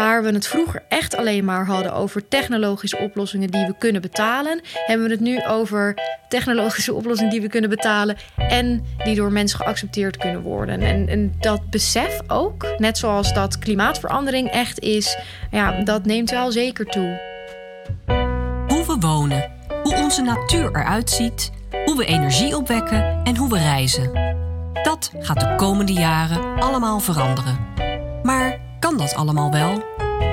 Waar we het vroeger echt alleen maar hadden over technologische oplossingen die we kunnen betalen, hebben we het nu over technologische oplossingen die we kunnen betalen en die door mensen geaccepteerd kunnen worden. En, en dat besef ook, net zoals dat klimaatverandering echt is, ja, dat neemt wel zeker toe. Hoe we wonen, hoe onze natuur eruit ziet, hoe we energie opwekken en hoe we reizen. Dat gaat de komende jaren allemaal veranderen. Maar kan dat allemaal wel?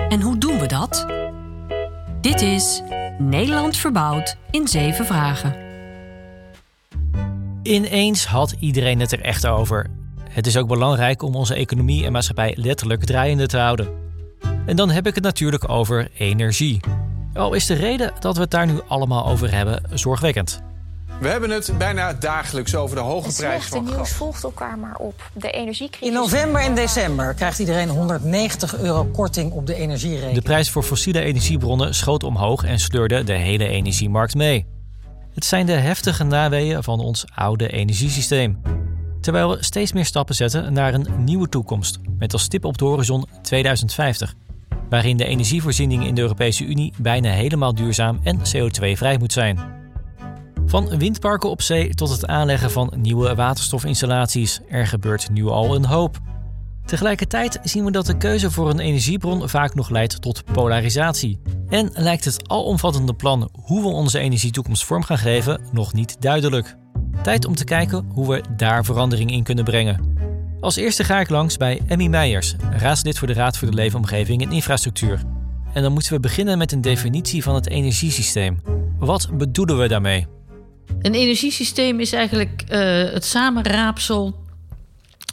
En hoe doen we dat? Dit is Nederland verbouwd in zeven vragen. Ineens had iedereen het er echt over. Het is ook belangrijk om onze economie en maatschappij letterlijk draaiende te houden. En dan heb ik het natuurlijk over energie. Al is de reden dat we het daar nu allemaal over hebben zorgwekkend. We hebben het bijna dagelijks over de hoge prijs van gas. nieuws volgt elkaar maar op. De energiecrisis... In november en december krijgt iedereen 190 euro korting op de energierekening. De prijs voor fossiele energiebronnen schoot omhoog en sleurde de hele energiemarkt mee. Het zijn de heftige naweeën van ons oude energiesysteem. Terwijl we steeds meer stappen zetten naar een nieuwe toekomst, met als stip op de horizon 2050, waarin de energievoorziening in de Europese Unie bijna helemaal duurzaam en CO2-vrij moet zijn. Van windparken op zee tot het aanleggen van nieuwe waterstofinstallaties. Er gebeurt nu al een hoop. Tegelijkertijd zien we dat de keuze voor een energiebron vaak nog leidt tot polarisatie. En lijkt het alomvattende plan hoe we onze energietoekomst vorm gaan geven nog niet duidelijk. Tijd om te kijken hoe we daar verandering in kunnen brengen. Als eerste ga ik langs bij Emmy Meijers, raadslid voor de Raad voor de Leefomgeving en Infrastructuur. En dan moeten we beginnen met een definitie van het energiesysteem. Wat bedoelen we daarmee? Een energiesysteem is eigenlijk uh, het samenraapsel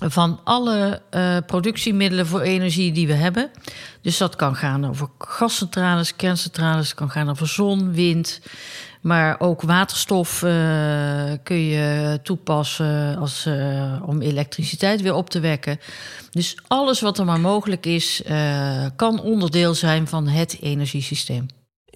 van alle uh, productiemiddelen voor energie die we hebben. Dus dat kan gaan over gascentrales, kerncentrales, kan gaan over zon, wind. Maar ook waterstof uh, kun je toepassen als, om elektriciteit weer op te wekken. Dus alles wat er maar mogelijk is, kan onderdeel zijn van het energiesysteem.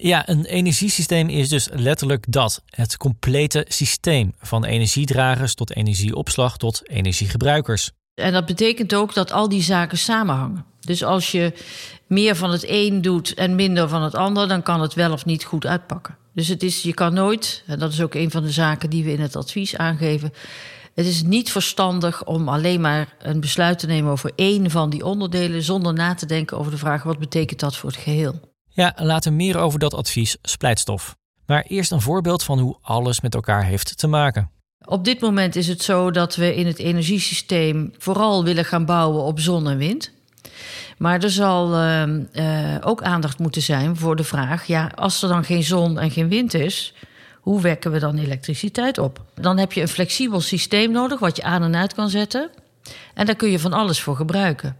Ja, een energiesysteem is dus letterlijk dat. Het complete systeem van energiedragers tot energieopslag tot energiegebruikers. En dat betekent ook dat al die zaken samenhangen. Dus als je meer van het een doet en minder van het ander, dan kan het wel of niet goed uitpakken. Dus het is, je kan nooit, en dat is ook een van de zaken die we in het advies aangeven. Het is niet verstandig om alleen maar een besluit te nemen over één van die onderdelen, zonder na te denken over de vraag wat betekent dat voor het geheel. Ja, later meer over dat advies splijtstof. Maar eerst een voorbeeld van hoe alles met elkaar heeft te maken. Op dit moment is het zo dat we in het energiesysteem vooral willen gaan bouwen op zon en wind. Maar er zal uh, uh, ook aandacht moeten zijn voor de vraag: ja, als er dan geen zon en geen wind is, hoe wekken we dan elektriciteit op? Dan heb je een flexibel systeem nodig wat je aan en uit kan zetten. En daar kun je van alles voor gebruiken.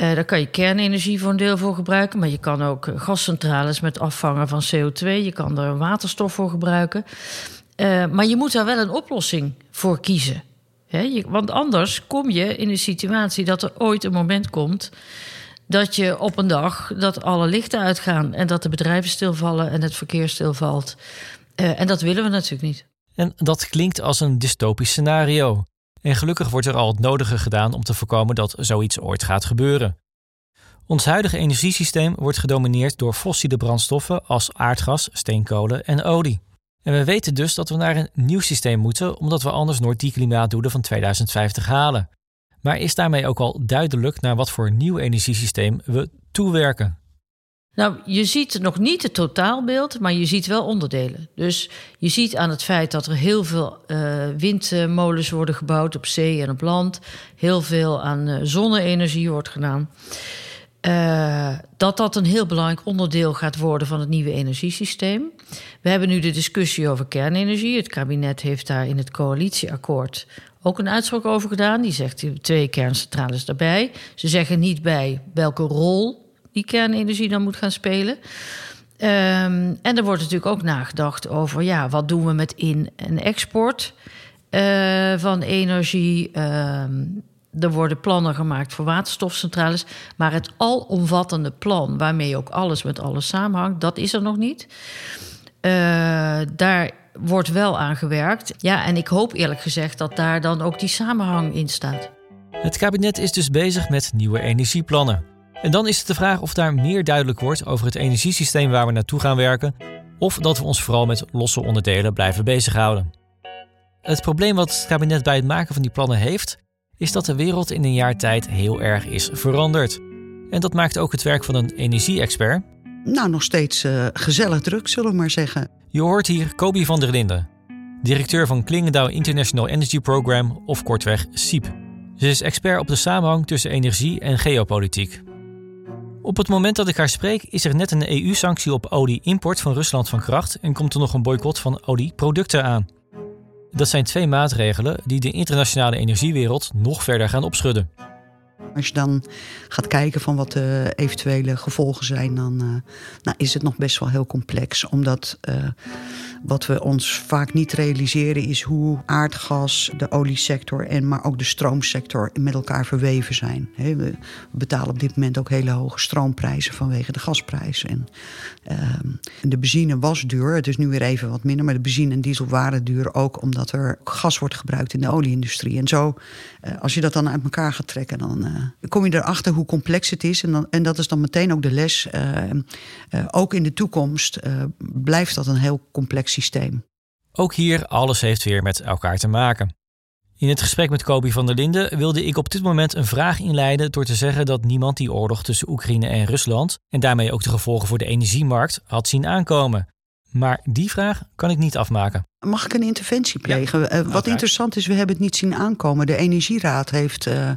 Uh, daar kan je kernenergie voor een deel voor gebruiken, maar je kan ook eh, gascentrales met afvangen van CO2, je kan er waterstof voor gebruiken. Uh, maar je moet daar wel een oplossing voor kiezen. want anders kom je in een situatie dat er ooit een moment komt dat je op een dag dat alle lichten uitgaan en dat de bedrijven stilvallen en het verkeer stilvalt. en dat willen we natuurlijk niet. En dat klinkt als een dystopisch scenario. En gelukkig wordt er al het nodige gedaan om te voorkomen dat zoiets ooit gaat gebeuren. Ons huidige energiesysteem wordt gedomineerd door fossiele brandstoffen als aardgas, steenkolen en olie. En we weten dus dat we naar een nieuw systeem moeten, omdat we anders nooit die klimaatdoelen van 2050 halen. Maar is daarmee ook al duidelijk naar wat voor nieuw energiesysteem we toewerken? Nou, je ziet nog niet het totaalbeeld, maar je ziet wel onderdelen. Dus je ziet aan het feit dat er heel veel uh, windmolens worden gebouwd op zee en op land, heel veel aan uh, zonne-energie wordt gedaan. Uh, dat dat een heel belangrijk onderdeel gaat worden van het nieuwe energiesysteem. We hebben nu de discussie over kernenergie. Het kabinet heeft daar in het coalitieakkoord ook een uitspraak over gedaan. Die zegt twee kerncentrales daarbij. Ze zeggen niet bij welke rol die kernenergie dan moet gaan spelen. Um, en er wordt natuurlijk ook nagedacht over ja, wat doen we met in- en export uh, van energie. Um, er worden plannen gemaakt voor waterstofcentrales. Maar het alomvattende plan, waarmee ook alles met alles samenhangt, dat is er nog niet. Uh, daar wordt wel aan gewerkt. Ja, en ik hoop eerlijk gezegd dat daar dan ook die samenhang in staat. Het kabinet is dus bezig met nieuwe energieplannen. En dan is het de vraag of daar meer duidelijk wordt over het energiesysteem waar we naartoe gaan werken, of dat we ons vooral met losse onderdelen blijven bezighouden. Het probleem wat het kabinet bij het maken van die plannen heeft, is dat de wereld in een jaar tijd heel erg is veranderd. En dat maakt ook het werk van een energie-expert. Nou, nog steeds uh, gezellig druk, zullen we maar zeggen. Je hoort hier Kobi van der Linden, directeur van Klingendaal International Energy Program, of kortweg SIEP. Ze is expert op de samenhang tussen energie en geopolitiek. Op het moment dat ik haar spreek, is er net een EU-sanctie op olie-import van Rusland van kracht en komt er nog een boycott van olieproducten aan. Dat zijn twee maatregelen die de internationale energiewereld nog verder gaan opschudden. Als je dan gaat kijken van wat de eventuele gevolgen zijn, dan uh, nou, is het nog best wel heel complex. Omdat uh, wat we ons vaak niet realiseren is hoe aardgas, de oliesector en maar ook de stroomsector met elkaar verweven zijn. we betalen op dit moment ook hele hoge stroomprijzen vanwege de gasprijzen. En, uh, de benzine was duur, het is nu weer even wat minder, maar de benzine en diesel waren duur ook omdat er gas wordt gebruikt in de olieindustrie. En zo, uh, als je dat dan uit elkaar gaat trekken, dan uh, kom je erachter hoe complex het is. En, dan, en dat is dan meteen ook de les. Uh, ook in de toekomst blijft dat een heel complex systeem. Ook hier, alles heeft weer met elkaar te maken. In het gesprek met Kobi van der Linden wilde ik op dit moment een vraag inleiden door te zeggen dat niemand die oorlog tussen Oekraïne en Rusland en daarmee ook de gevolgen voor de energiemarkt had zien aankomen. Maar die vraag kan ik niet afmaken. Mag ik een interventie plegen? Ja, uh, wat interessant is, we hebben het niet zien aankomen. De Energieraad heeft uh,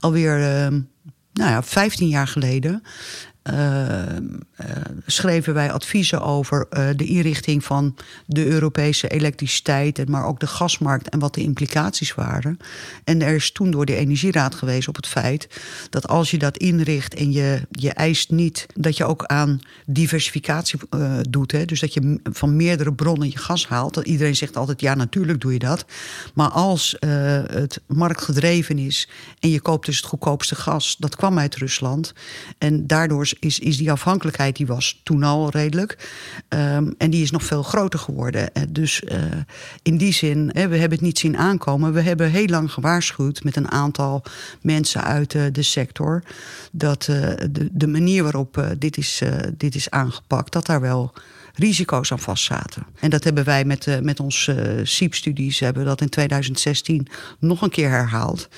alweer uh, nou ja, 15 jaar geleden schreven wij adviezen over uh, de inrichting van de Europese elektriciteit, maar ook de gasmarkt en wat de implicaties waren. En er is toen door de Energieraad gewezen op het feit dat als je dat inricht en je, je eist niet dat je ook aan diversificatie doet, hè, dus dat je van meerdere bronnen je gas haalt. Iedereen zegt altijd ja, natuurlijk doe je dat. Maar als het marktgedreven is en je koopt dus het goedkoopste gas, dat kwam uit Rusland en daardoor is, is die afhankelijkheid, die was toen al redelijk. Um, en die is nog veel groter geworden. Eh, dus uh, in die zin, hè, we hebben het niet zien aankomen. We hebben heel lang gewaarschuwd met een aantal mensen uit uh, de sector. Dat de, de manier waarop dit, is, dit is aangepakt, dat daar wel risico's aan vastzaten. En dat hebben wij met, met onze uh, SIEP-studies hebben dat in 2016 nog een keer herhaald.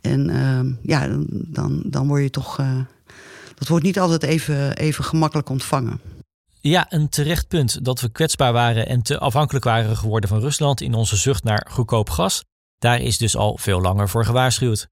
En uh, ja, dan, dan word je toch dat wordt niet altijd even, even gemakkelijk ontvangen. Ja, een terecht punt dat we kwetsbaar waren en te afhankelijk waren geworden van Rusland in onze zucht naar goedkoop gas. Daar is dus al veel langer voor gewaarschuwd.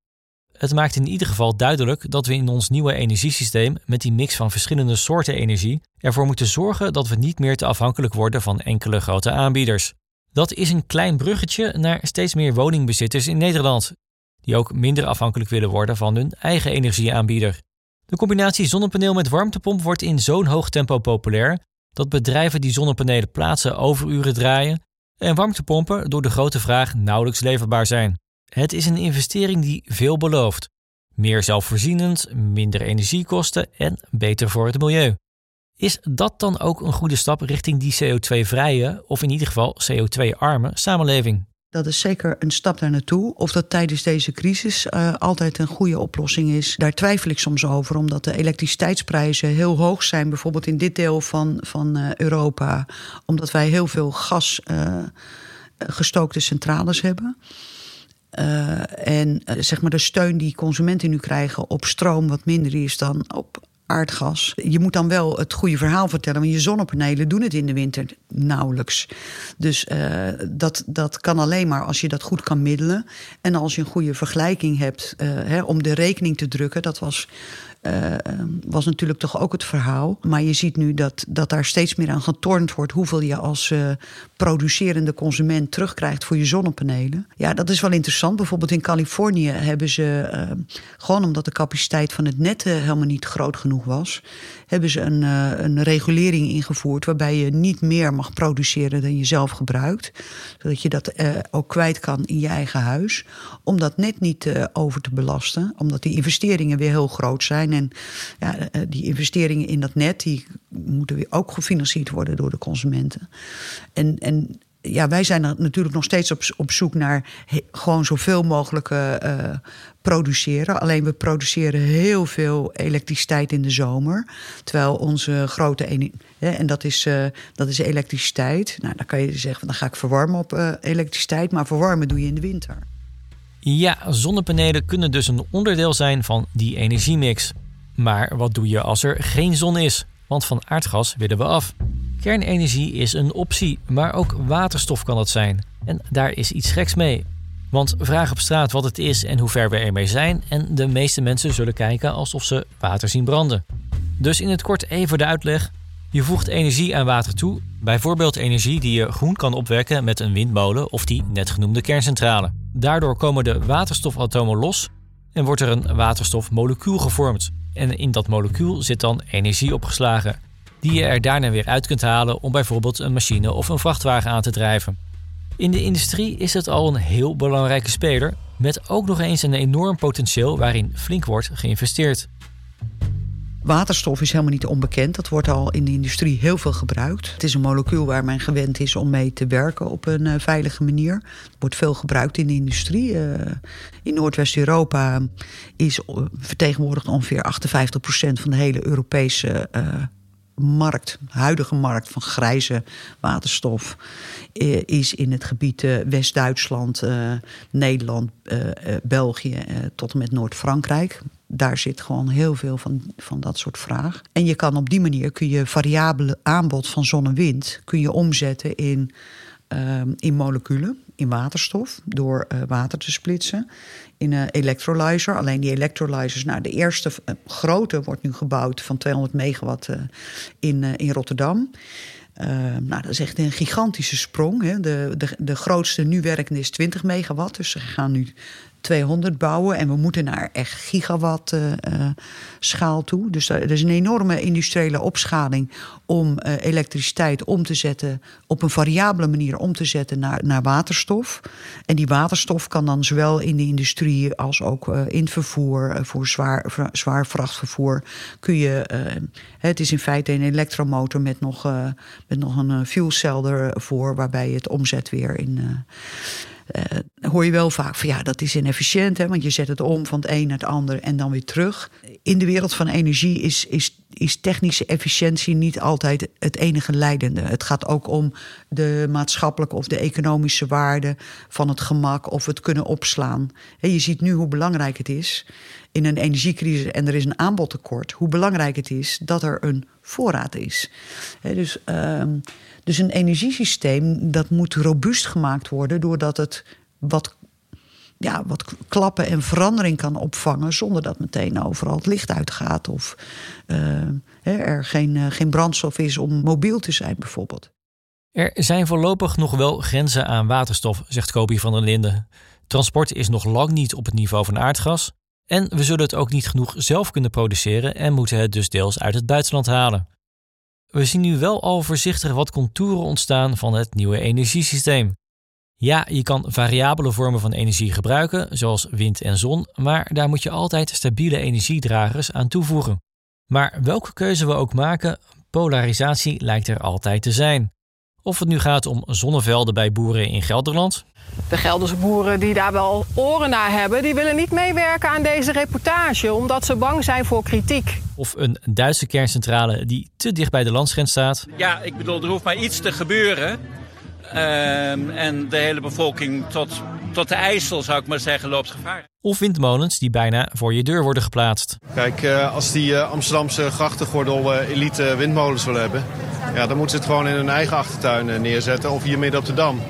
Het maakt in ieder geval duidelijk dat we in ons nieuwe energiesysteem met die mix van verschillende soorten energie ervoor moeten zorgen dat we niet meer te afhankelijk worden van enkele grote aanbieders. Dat is een klein bruggetje naar steeds meer woningbezitters in Nederland, die ook minder afhankelijk willen worden van hun eigen energieaanbieder. De combinatie zonnepaneel met warmtepomp wordt in zo'n hoog tempo populair dat bedrijven die zonnepanelen plaatsen overuren draaien en warmtepompen door de grote vraag nauwelijks leverbaar zijn. Het is een investering die veel belooft. Meer zelfvoorzienend, minder energiekosten en beter voor het milieu. Is dat dan ook een goede stap richting die CO2-vrije, of in ieder geval CO2-arme samenleving? Dat is zeker een stap daar naartoe. Of dat tijdens deze crisis uh, altijd een goede oplossing is, daar twijfel ik soms over. Omdat de elektriciteitsprijzen heel hoog zijn, bijvoorbeeld in dit deel van, van uh, Europa. Omdat wij heel veel gas uh, gestookte centrales hebben. en zeg maar de steun die consumenten nu krijgen op stroom wat minder is dan op aardgas. Je moet dan wel het goede verhaal vertellen, want je zonnepanelen doen het in de winter nauwelijks. Dus uh, dat, dat kan alleen maar als je dat goed kan middelen. En als je een goede vergelijking hebt uh, hè, om de rekening te drukken. Dat was was natuurlijk toch ook het verhaal. Maar je ziet nu dat, dat daar steeds meer aan getornd wordt hoeveel je als uh, producerende consument terugkrijgt voor je zonnepanelen. Ja, dat is wel interessant. Bijvoorbeeld in Californië hebben ze, uh, gewoon omdat de capaciteit van het net helemaal niet groot genoeg was, hebben ze een, een regulering ingevoerd waarbij je niet meer mag produceren dan je zelf gebruikt. Zodat je dat ook kwijt kan in je eigen huis. Om dat net niet over te belasten, omdat die investeringen weer heel groot zijn. En ja, eh, die investeringen in dat net, die moeten weer ook gefinancierd worden door de consumenten. En, en ja, wij zijn natuurlijk nog steeds op, op zoek naar gewoon zoveel mogelijk uh, produceren. Alleen we produceren heel veel elektriciteit in de zomer. Terwijl onze grote energie. En dat is, uh, dat is elektriciteit. Nou, dan kan je zeggen, dan ga ik verwarmen op uh, elektriciteit. Maar verwarmen doe je in de winter. Ja, zonnepanelen kunnen dus een onderdeel zijn van die energiemix. Maar wat doe je als er geen zon is? Want van aardgas willen we af. Kernenergie is een optie, maar ook waterstof kan het zijn. En daar is iets geks mee. Want vraag op straat wat het is en hoe ver we ermee zijn, en de meeste mensen zullen kijken alsof ze water zien branden. Dus in het kort even de uitleg. Je voegt energie aan water toe, bijvoorbeeld energie die je groen kan opwekken met een windmolen of die net genoemde kerncentrale. Daardoor komen de waterstofatomen los en wordt er een waterstofmolecuul gevormd. En in dat molecuul zit dan energie opgeslagen, die je er daarna weer uit kunt halen om bijvoorbeeld een machine of een vrachtwagen aan te drijven. In de industrie is het al een heel belangrijke speler, met ook nog eens een enorm potentieel waarin flink wordt geïnvesteerd. Waterstof is helemaal niet onbekend. Dat wordt al in de industrie heel veel gebruikt. Het is een molecuul waar men gewend is om mee te werken op een uh, veilige manier. Het wordt veel gebruikt in de industrie. Uh, in Noordwest-Europa is uh, vertegenwoordigt ongeveer 58% van de hele Europese markt, huidige markt van grijze waterstof, is in het gebied West-Duitsland, Nederland, België tot en met Noord-Frankrijk daar zit gewoon heel veel van, van dat soort vraag. En je kan op die manier kun je variabele aanbod van zon en wind kun je omzetten in, uh, in moleculen, in waterstof, door uh, water te splitsen. In een electrolyzer. Alleen die electrolyzers, nou, de eerste uh, grote wordt nu gebouwd van 200 megawatt in, in Rotterdam. Uh, nou, dat is echt een gigantische sprong. Hè. De, de, de grootste nu werkende is 20 megawatt. Dus ze gaan nu 200 bouwen. En we moeten naar echt gigawatt uh, schaal toe. Dus er is een enorme industriële opschaling om uh, elektriciteit om te zetten, op een variabele manier om te zetten naar, naar waterstof. En die waterstof kan dan zowel in de industrie als ook in het vervoer, voor zwaar, zwaar vrachtvervoer, kun je. het is in feite een elektromotor met nog, met nog een fuelcel ervoor, waarbij je het omzet weer in uh, hoor je wel vaak van ja, dat is inefficiënt, hè, want je zet het om van het een naar het ander en dan weer terug. In de wereld van energie is, is, is technische efficiëntie niet altijd het enige leidende. Het gaat ook om de maatschappelijke of de economische waarde van het gemak of het kunnen opslaan. Je ziet nu hoe belangrijk het is in een energiecrisis en er is een aanbodtekort, hoe belangrijk het is dat er een voorraad is. Dus. Uh, dus een energiesysteem dat moet robuust gemaakt worden doordat het wat, ja, wat klappen en verandering kan opvangen zonder dat meteen overal het licht uitgaat of uh, er geen, uh, geen brandstof is om mobiel te zijn bijvoorbeeld. Er zijn voorlopig nog wel grenzen aan waterstof, zegt Kobi van der Linden. Transport is nog lang niet op het niveau van aardgas. En we zullen het ook niet genoeg zelf kunnen produceren en moeten het dus deels uit het buitenland halen. We zien nu wel al voorzichtig wat contouren ontstaan van het nieuwe energiesysteem. Ja, je kan variabele vormen van energie gebruiken, zoals wind en zon, maar daar moet je altijd stabiele energiedragers aan toevoegen. Maar welke keuze we ook maken, polarisatie lijkt er altijd te zijn. Of het nu gaat om zonnevelden bij boeren in Gelderland. De Gelderse boeren die daar wel oren naar hebben, die willen niet meewerken aan deze reportage omdat ze bang zijn voor kritiek. Of een Duitse kerncentrale die te dicht bij de landsgrens staat. Ja, ik bedoel, er hoeft maar iets te gebeuren. Um, en de hele bevolking tot, tot de IJssel, zou ik maar zeggen, loopt gevaar. Of windmolens die bijna voor je deur worden geplaatst. Kijk, uh, als die uh, Amsterdamse grachtengordel uh, elite windmolens willen hebben... Ja, dan moeten ze het gewoon in hun eigen achtertuin neerzetten of hier midden op de Dam.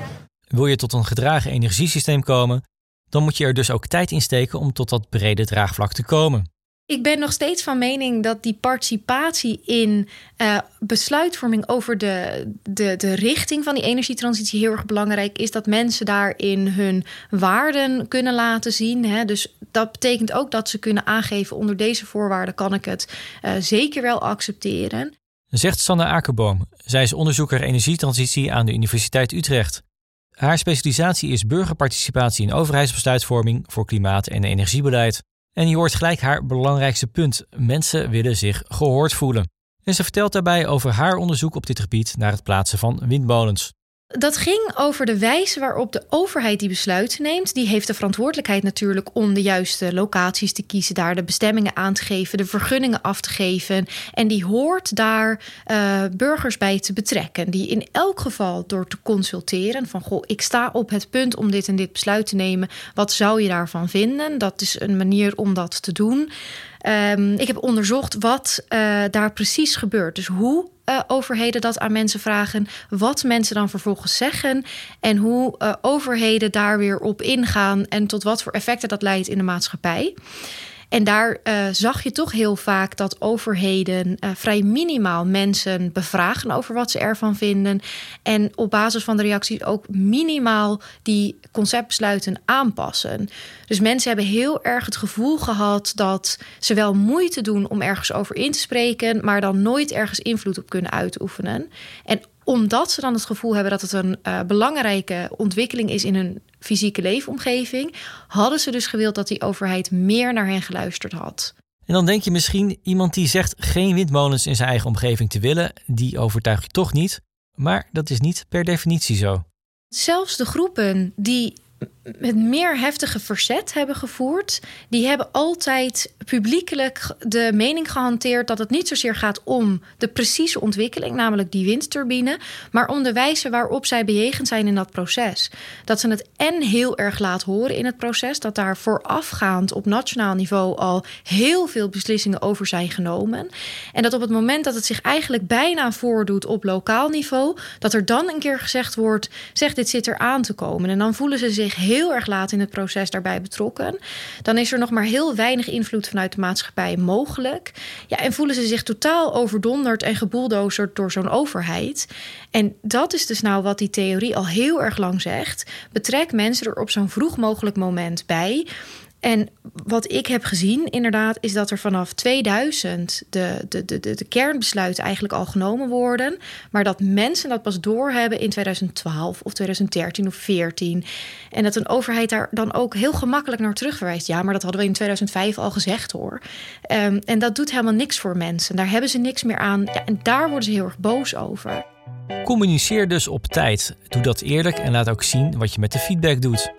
Wil je tot een gedragen energiesysteem komen, dan moet je er dus ook tijd in steken om tot dat brede draagvlak te komen. Ik ben nog steeds van mening dat die participatie in uh, besluitvorming over de, de, de richting van die energietransitie heel erg belangrijk is. Dat mensen daarin hun waarden kunnen laten zien. Hè. Dus dat betekent ook dat ze kunnen aangeven: onder deze voorwaarden kan ik het uh, zeker wel accepteren. Zegt Sanne Akerboom. Zij is onderzoeker energietransitie aan de Universiteit Utrecht. Haar specialisatie is burgerparticipatie in overheidsbesluitvorming voor klimaat- en energiebeleid. En je hoort gelijk haar belangrijkste punt: mensen willen zich gehoord voelen. En ze vertelt daarbij over haar onderzoek op dit gebied naar het plaatsen van windmolens. Dat ging over de wijze waarop de overheid die besluiten neemt. Die heeft de verantwoordelijkheid natuurlijk om de juiste locaties te kiezen, daar de bestemmingen aan te geven, de vergunningen af te geven. En die hoort daar uh, burgers bij te betrekken. Die in elk geval door te consulteren van goh, ik sta op het punt om dit en dit besluit te nemen. Wat zou je daarvan vinden? Dat is een manier om dat te doen. Um, ik heb onderzocht wat uh, daar precies gebeurt. Dus hoe uh, overheden dat aan mensen vragen, wat mensen dan vervolgens zeggen en hoe uh, overheden daar weer op ingaan en tot wat voor effecten dat leidt in de maatschappij. En daar uh, zag je toch heel vaak dat overheden uh, vrij minimaal mensen bevragen over wat ze ervan vinden. En op basis van de reacties ook minimaal die conceptbesluiten aanpassen. Dus mensen hebben heel erg het gevoel gehad dat ze wel moeite doen om ergens over in te spreken, maar dan nooit ergens invloed op kunnen uitoefenen. En omdat ze dan het gevoel hebben dat het een uh, belangrijke ontwikkeling is in hun fysieke leefomgeving, hadden ze dus gewild dat die overheid meer naar hen geluisterd had. En dan denk je misschien, iemand die zegt geen windmolens in zijn eigen omgeving te willen, die overtuig je toch niet. Maar dat is niet per definitie zo. Zelfs de groepen die met meer heftige verzet hebben gevoerd, die hebben altijd publiekelijk de mening gehanteerd dat het niet zozeer gaat om de precieze ontwikkeling, namelijk die windturbine, maar om de wijze waarop zij bejegend zijn in dat proces. Dat ze het en heel erg laat horen in het proces, dat daar voorafgaand op nationaal niveau al heel veel beslissingen over zijn genomen. En dat op het moment dat het zich eigenlijk bijna voordoet op lokaal niveau, dat er dan een keer gezegd wordt: zeg, dit zit er aan te komen. En dan voelen ze zich heel erg laat in het proces daarbij betrokken. Dan is er nog maar heel weinig invloed vanuit de maatschappij mogelijk. Ja, en voelen ze zich totaal overdonderd en geboeldozerd door zo'n overheid. En dat is dus nou wat die theorie al heel erg lang zegt. Betrek mensen er op zo'n vroeg mogelijk moment bij. En wat ik heb gezien, inderdaad, is dat er vanaf 2000 de, de, de, de, kernbesluiten eigenlijk al genomen worden. Maar dat mensen dat pas doorhebben in 2012 of 2013 of 2014. En dat een overheid daar dan ook heel gemakkelijk naar terugverwijst. Ja, maar dat hadden we in 2005 al gezegd hoor. Um, en dat doet helemaal niks voor mensen. Daar hebben ze niks meer aan. Ja, en daar worden ze heel erg boos over. Communiceer dus op tijd. Doe dat eerlijk en laat ook zien wat je met de feedback doet.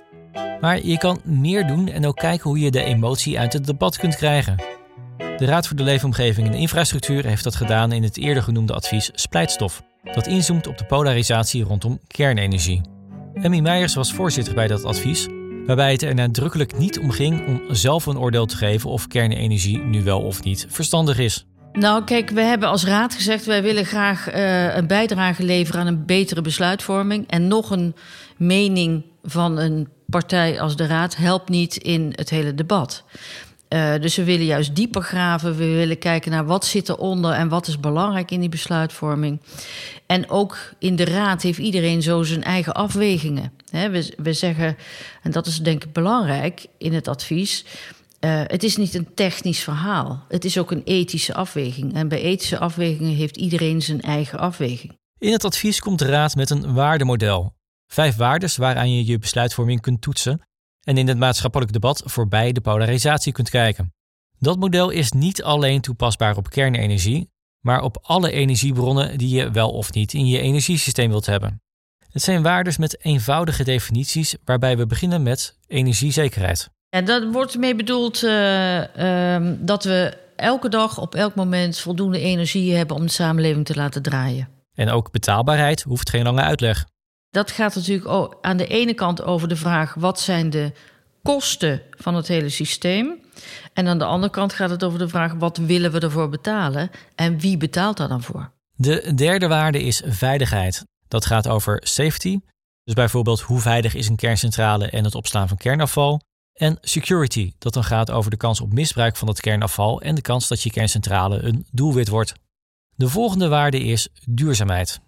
Maar je kan meer doen en ook kijken hoe je de emotie uit het debat kunt krijgen. De Raad voor de Leefomgeving en Infrastructuur heeft dat gedaan in het eerder genoemde advies Splijtstof, dat inzoomt op de polarisatie rondom kernenergie. Emmy Meijers was voorzitter bij dat advies, waarbij het er nadrukkelijk niet om ging om zelf een oordeel te geven of kernenergie nu wel of niet verstandig is. Nou, kijk, we hebben als raad gezegd... wij willen graag uh, een bijdrage leveren aan een betere besluitvorming... en nog een mening van een partij als de Raad helpt niet in het hele debat. Uh, dus we willen juist dieper graven. We willen kijken naar wat zit eronder en wat is belangrijk in die besluitvorming. En ook in de Raad heeft iedereen zo zijn eigen afwegingen. He, we, we zeggen, en dat is denk ik belangrijk in het advies. Uh, het is niet een technisch verhaal. Het is ook een ethische afweging. En bij ethische afwegingen heeft iedereen zijn eigen afweging. In het advies komt de Raad met een waardemodel. Vijf waardes waaraan je je besluitvorming kunt toetsen en in het maatschappelijk debat voorbij de polarisatie kunt kijken. Dat model is niet alleen toepasbaar op kernenergie, maar op alle energiebronnen die je wel of niet in je energiesysteem wilt hebben. Het zijn waardes met eenvoudige definities waarbij we beginnen met energiezekerheid. En dat wordt mee bedoeld uh, uh, dat we elke dag op elk moment voldoende energie hebben om de samenleving te laten draaien. En ook betaalbaarheid hoeft geen lange uitleg. Dat gaat natuurlijk aan de ene kant over de vraag: wat zijn de kosten van het hele systeem? En aan de andere kant gaat het over de vraag: wat willen we ervoor betalen en wie betaalt daar dan voor? De derde waarde is veiligheid. Dat gaat over safety. Dus bijvoorbeeld hoe veilig is een kerncentrale en het opslaan van kernafval. En security, dat dan gaat over de kans op misbruik van het kernafval en de kans dat je kerncentrale een doelwit wordt. De volgende waarde is duurzaamheid.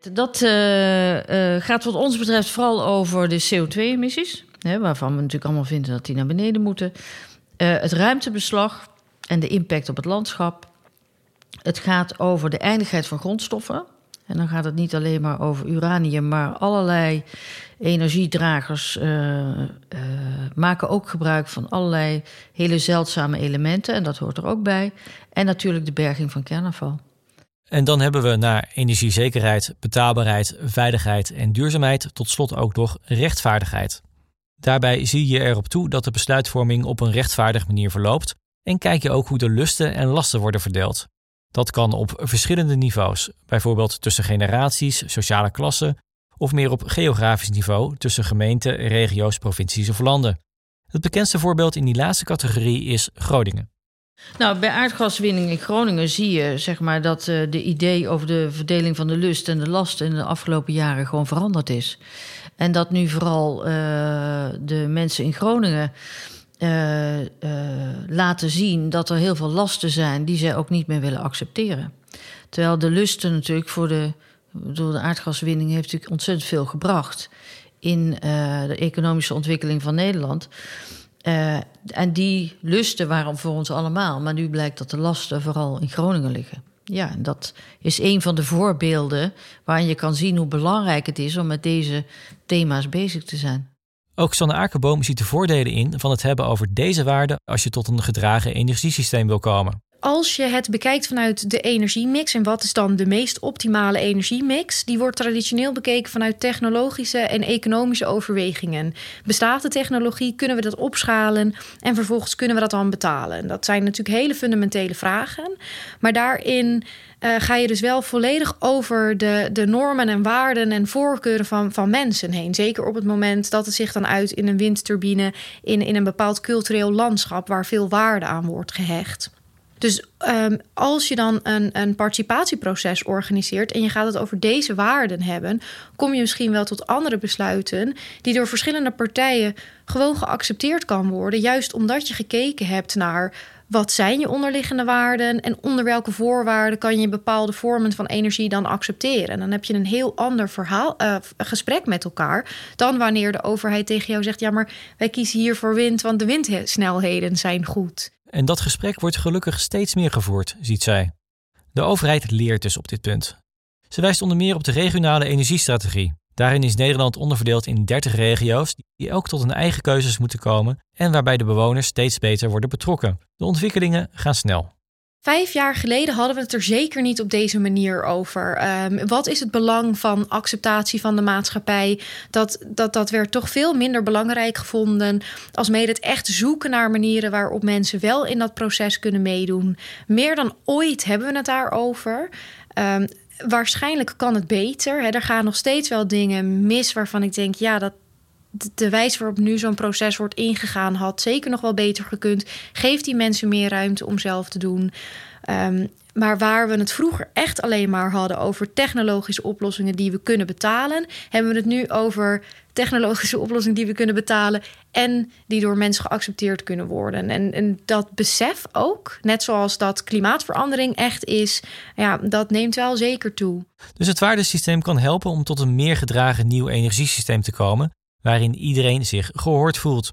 Dat uh, uh, gaat wat ons betreft vooral over de CO2-emissies, waarvan we natuurlijk allemaal vinden dat die naar beneden moeten. Uh, het ruimtebeslag en de impact op het landschap. Het gaat over de eindigheid van grondstoffen. En dan gaat het niet alleen maar over uranium, maar allerlei energiedragers maken ook gebruik van allerlei hele zeldzame elementen. En dat hoort er ook bij. En natuurlijk de berging van kernafval. En dan hebben we na energiezekerheid, betaalbaarheid, veiligheid en duurzaamheid tot slot ook nog rechtvaardigheid. Daarbij zie je erop toe dat de besluitvorming op een rechtvaardige manier verloopt en kijk je ook hoe de lusten en lasten worden verdeeld. Dat kan op verschillende niveaus, bijvoorbeeld tussen generaties, sociale klassen of meer op geografisch niveau tussen gemeenten, regio's, provincies of landen. Het bekendste voorbeeld in die laatste categorie is Groningen. Nou, bij aardgaswinning in Groningen zie je zeg maar, dat uh, de idee over de verdeling van de lust en de last in de afgelopen jaren gewoon veranderd is. En dat nu vooral uh, de mensen in Groningen uh, laten zien dat er heel veel lasten zijn die zij ook niet meer willen accepteren. Terwijl de lusten natuurlijk voor de, door de aardgaswinning heeft natuurlijk ontzettend veel gebracht in de economische ontwikkeling van Nederland. Uh, en die lusten waren voor ons allemaal. Maar nu blijkt dat de lasten vooral in Groningen liggen. Ja, en dat is een van de voorbeelden waarin je kan zien hoe belangrijk het is om met deze thema's bezig te zijn. Ook Sanne Akerboom ziet de voordelen in van het hebben over deze waarden als je tot een gedragen energiesysteem wil komen als je het bekijkt vanuit de energiemix en wat is dan de meest optimale energiemix, die wordt traditioneel bekeken vanuit technologische en economische overwegingen. Bestaat de technologie, kunnen we dat opschalen en vervolgens kunnen we dat dan betalen? Dat zijn natuurlijk hele fundamentele vragen, maar daarin uh, ga je dus wel volledig over de, de normen en waarden en voorkeuren van, van mensen heen. Zeker op het moment dat het zich dan uit in een windturbine, in, in een bepaald cultureel landschap waar veel waarde aan wordt gehecht. Dus um, als je dan een, een participatieproces organiseert en je gaat het over deze waarden hebben, kom je misschien wel tot andere besluiten die door verschillende partijen gewoon geaccepteerd kan worden, juist omdat je gekeken hebt naar wat zijn je onderliggende waarden en onder welke voorwaarden kan je bepaalde vormen van energie dan accepteren. En dan heb je een heel ander verhaal, uh, gesprek met elkaar dan wanneer de overheid tegen jou zegt: ja, maar wij kiezen hier voor wind, want de windsnelheden zijn goed. En dat gesprek wordt gelukkig steeds meer gevoerd, ziet zij. De overheid leert dus op dit punt. Ze wijst onder meer op de regionale energiestrategie. Daarin is Nederland onderverdeeld in 30 regio's die elk tot hun eigen keuzes moeten komen en waarbij de bewoners steeds beter worden betrokken. De ontwikkelingen gaan snel. Vijf jaar geleden hadden we het er zeker niet op deze manier over. Um, wat is het belang van acceptatie van de maatschappij? Dat, dat, dat werd toch veel minder belangrijk gevonden. Als mede het echt zoeken naar manieren waarop mensen wel in dat proces kunnen meedoen. Meer dan ooit hebben we het daarover. Um, waarschijnlijk kan het beter. Hè. Er gaan nog steeds wel dingen mis waarvan ik denk, ja, dat, de wijze waarop nu zo'n proces wordt ingegaan had zeker nog wel beter gekund. Geeft die mensen meer ruimte om zelf te doen. Um, maar waar we het vroeger echt alleen maar hadden over technologische oplossingen die we kunnen betalen, hebben we het nu over technologische oplossingen die we kunnen betalen en die door mensen geaccepteerd kunnen worden. En, en dat besef ook, net zoals dat klimaatverandering echt is, ja, dat neemt wel zeker toe. Dus het waardesysteem kan helpen om tot een meer gedragen nieuw energiesysteem te komen, waarin iedereen zich gehoord voelt.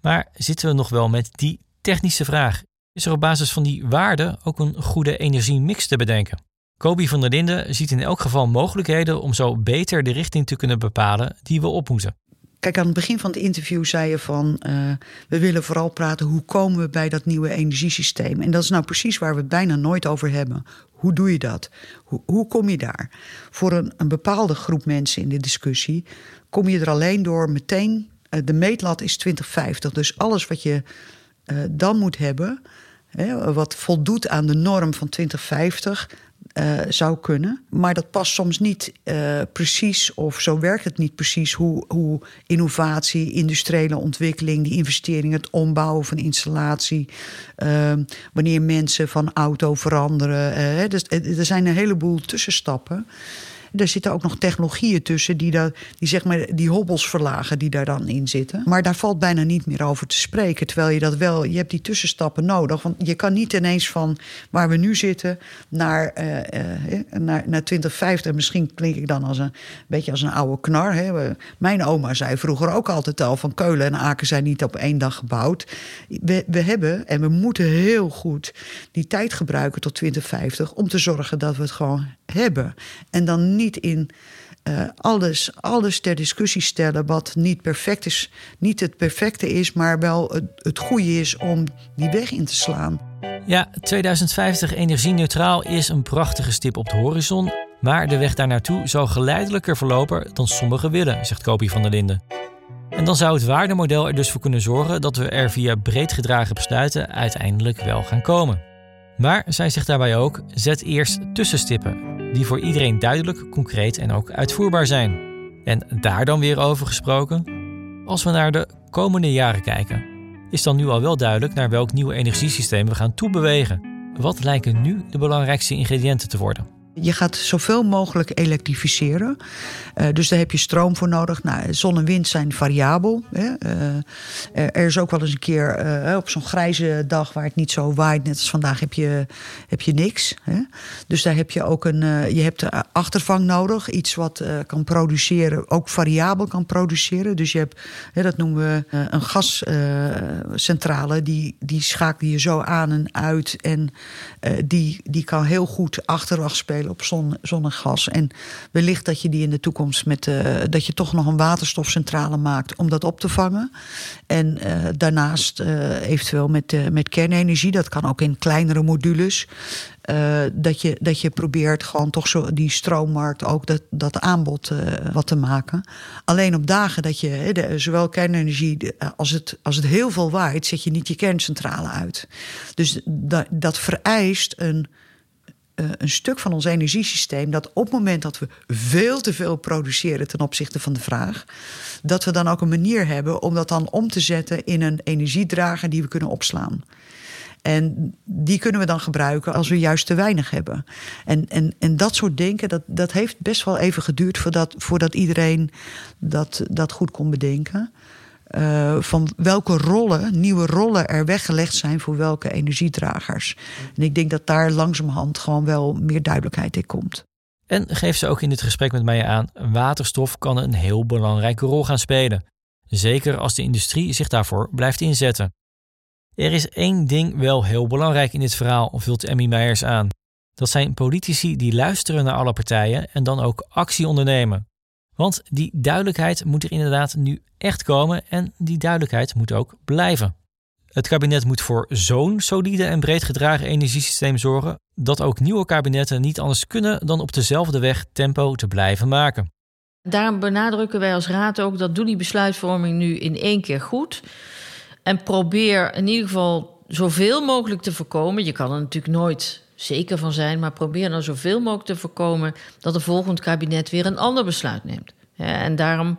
Maar zitten we nog wel met die technische vraag? Is er op basis van die waarden ook een goede energiemix te bedenken? Kobi van der Linden ziet in elk geval mogelijkheden om zo beter de richting te kunnen bepalen die we op moeten. Kijk, aan het begin van het interview zei je van uh, we willen vooral praten hoe komen we bij dat nieuwe energiesysteem. En dat is nou precies waar we het bijna nooit over hebben. Hoe doe je dat? Hoe, hoe kom je daar? Voor een, een, bepaalde groep mensen in de discussie kom je er alleen door meteen. Uh, de meetlat is 2050. Dus alles wat je uh, dan moet hebben, hè, wat voldoet aan de norm van 2050, uh, zou kunnen. Maar dat past soms niet precies, of zo werkt het niet precies, hoe, hoe innovatie, industriële ontwikkeling, die investeringen, het ombouwen van installatie, uh, wanneer mensen van auto veranderen. Dus, er zijn een heleboel tussenstappen. Er zitten ook nog technologieën tussen die, daar, die, zeg maar, die hobbels verlagen die daar dan in zitten. Maar daar valt bijna niet meer over te spreken. Terwijl je dat wel, je hebt die tussenstappen nodig. Want je kan niet ineens van waar we nu zitten naar, uh, uh, naar, naar 2050. Misschien klink ik dan als een beetje als een oude knar. Hè. Mijn oma zei vroeger ook altijd al van Keulen en Aken zijn niet op één dag gebouwd. We, we hebben en we moeten heel goed die tijd gebruiken tot 2050 om te zorgen dat we het gewoon hebben. En dan niet in uh, alles, alles ter discussie stellen wat niet perfect is, niet het perfecte is, maar wel het, het goede is om die weg in te slaan. Ja, 2050 energie-neutraal is een prachtige stip op de horizon. Maar de weg daar naartoe zal geleidelijker verlopen dan sommigen willen, zegt Kopie van der Linden. En dan zou het waardemodel er dus voor kunnen zorgen dat we er via breed gedragen besluiten uiteindelijk wel gaan komen. Maar zij zegt daarbij ook: zet eerst tussenstippen, die voor iedereen duidelijk, concreet en ook uitvoerbaar zijn. En daar dan weer over gesproken. Als we naar de komende jaren kijken, is dan nu al wel duidelijk naar welk nieuw energiesysteem we gaan toebewegen. Wat lijken nu de belangrijkste ingrediënten te worden? Je gaat zoveel mogelijk elektrificeren. Uh, dus daar heb je stroom voor nodig. Nou, zon en wind zijn variabel. Hè. Uh, er is ook wel eens een keer op zo'n grijze dag waar het niet zo waait, net als vandaag, heb je, heb je niks. Hè. Dus daar heb je ook een. je hebt achtervang nodig. Iets wat kan produceren, ook variabel kan produceren. Dus je hebt, hè, dat noemen we een gascentrale. die, die schakel je zo aan en uit. En die, die kan heel goed achterwacht spelen op zon, zon en wellicht dat je die in de toekomst met uh, dat je toch nog een waterstofcentrale maakt om dat op te vangen. En uh, daarnaast uh, eventueel met, met kernenergie, dat kan ook in kleinere modules. dat, je, dat je probeert gewoon toch zo die stroommarkt ook dat, dat aanbod wat te maken. Alleen op dagen dat je zowel kernenergie als het, als het heel veel waait, zet je niet je kerncentrale uit. Dus dat vereist een uh, een stuk van ons energiesysteem dat op het moment dat we veel te veel produceren ten opzichte van de vraag, dat we dan ook een manier hebben om dat dan om te zetten in een energiedrager die we kunnen opslaan. En die kunnen we dan gebruiken als we juist te weinig hebben. En, en, en dat soort denken, dat, dat heeft best wel even geduurd voordat, voordat iedereen dat, dat goed kon bedenken. Uh, van welke rollen, nieuwe rollen er weggelegd zijn voor welke energiedragers. En ik denk dat daar langzamerhand gewoon wel meer duidelijkheid in komt. En geeft ze ook in dit gesprek met mij aan: waterstof kan een heel belangrijke rol gaan spelen. Zeker als de industrie zich daarvoor blijft inzetten. Er is één ding wel heel belangrijk in dit verhaal, vult Emmy Meijers aan. Dat zijn politici die luisteren naar alle partijen en dan ook actie ondernemen. Want die duidelijkheid moet er inderdaad nu echt komen en die duidelijkheid moet ook blijven. Het kabinet moet voor zo'n solide en breed gedragen energiesysteem zorgen dat ook nieuwe kabinetten niet anders kunnen dan op dezelfde weg tempo te blijven maken. Daarom benadrukken wij als Raad ook dat doe die besluitvorming nu in één keer goed. En probeer in ieder geval zoveel mogelijk te voorkomen. Je kan er natuurlijk nooit zeker van zijn, maar probeer dan zoveel mogelijk te voorkomen dat een volgend kabinet weer een ander besluit neemt. En daarom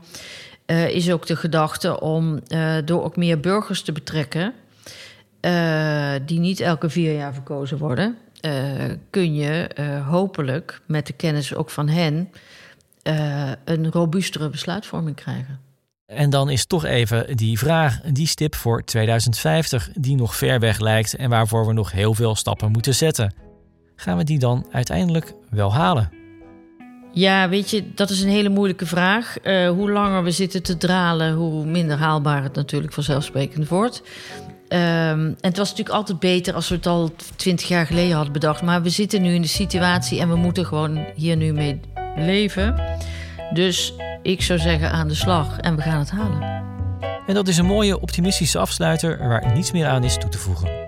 uh, is ook de gedachte om uh, door ook meer burgers te betrekken, uh, die niet elke vier jaar verkozen worden, kun je hopelijk met de kennis ook van hen een robuustere besluitvorming krijgen. En dan is toch even die vraag, die stip voor 2050, die nog ver weg lijkt en waarvoor we nog heel veel stappen moeten zetten. Gaan we die dan uiteindelijk wel halen? Ja, weet je, dat is een hele moeilijke vraag. Uh, hoe langer we zitten te dralen, hoe minder haalbaar het natuurlijk vanzelfsprekend wordt. Um, en het was natuurlijk altijd beter als we het al twintig jaar geleden hadden bedacht. Maar we zitten nu in de situatie en we moeten gewoon hier nu mee leven. Dus ik zou zeggen aan de slag en we gaan het halen. En dat is een mooie optimistische afsluiter waar niets meer aan is toe te voegen.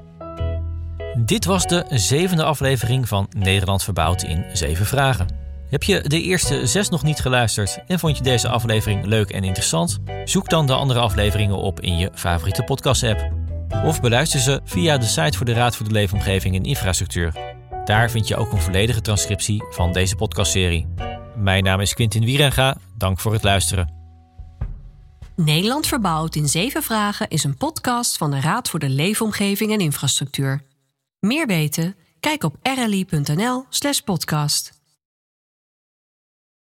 Dit was de zevende aflevering van Nederland verbouwd in zeven vragen. Heb je de eerste zes nog niet geluisterd en vond je deze aflevering leuk en interessant? Zoek dan de andere afleveringen op in je favoriete podcast-app. Of beluister ze via de site voor de Raad voor de Leefomgeving en Infrastructuur. Daar vind je ook een volledige transcriptie van deze podcastserie. Mijn naam is Quintin Wierenga. Dank voor het luisteren. Nederland verbouwd in zeven vragen is een podcast van de Raad voor de Leefomgeving en Infrastructuur. Meer weten? Kijk op rli.nl/podcast.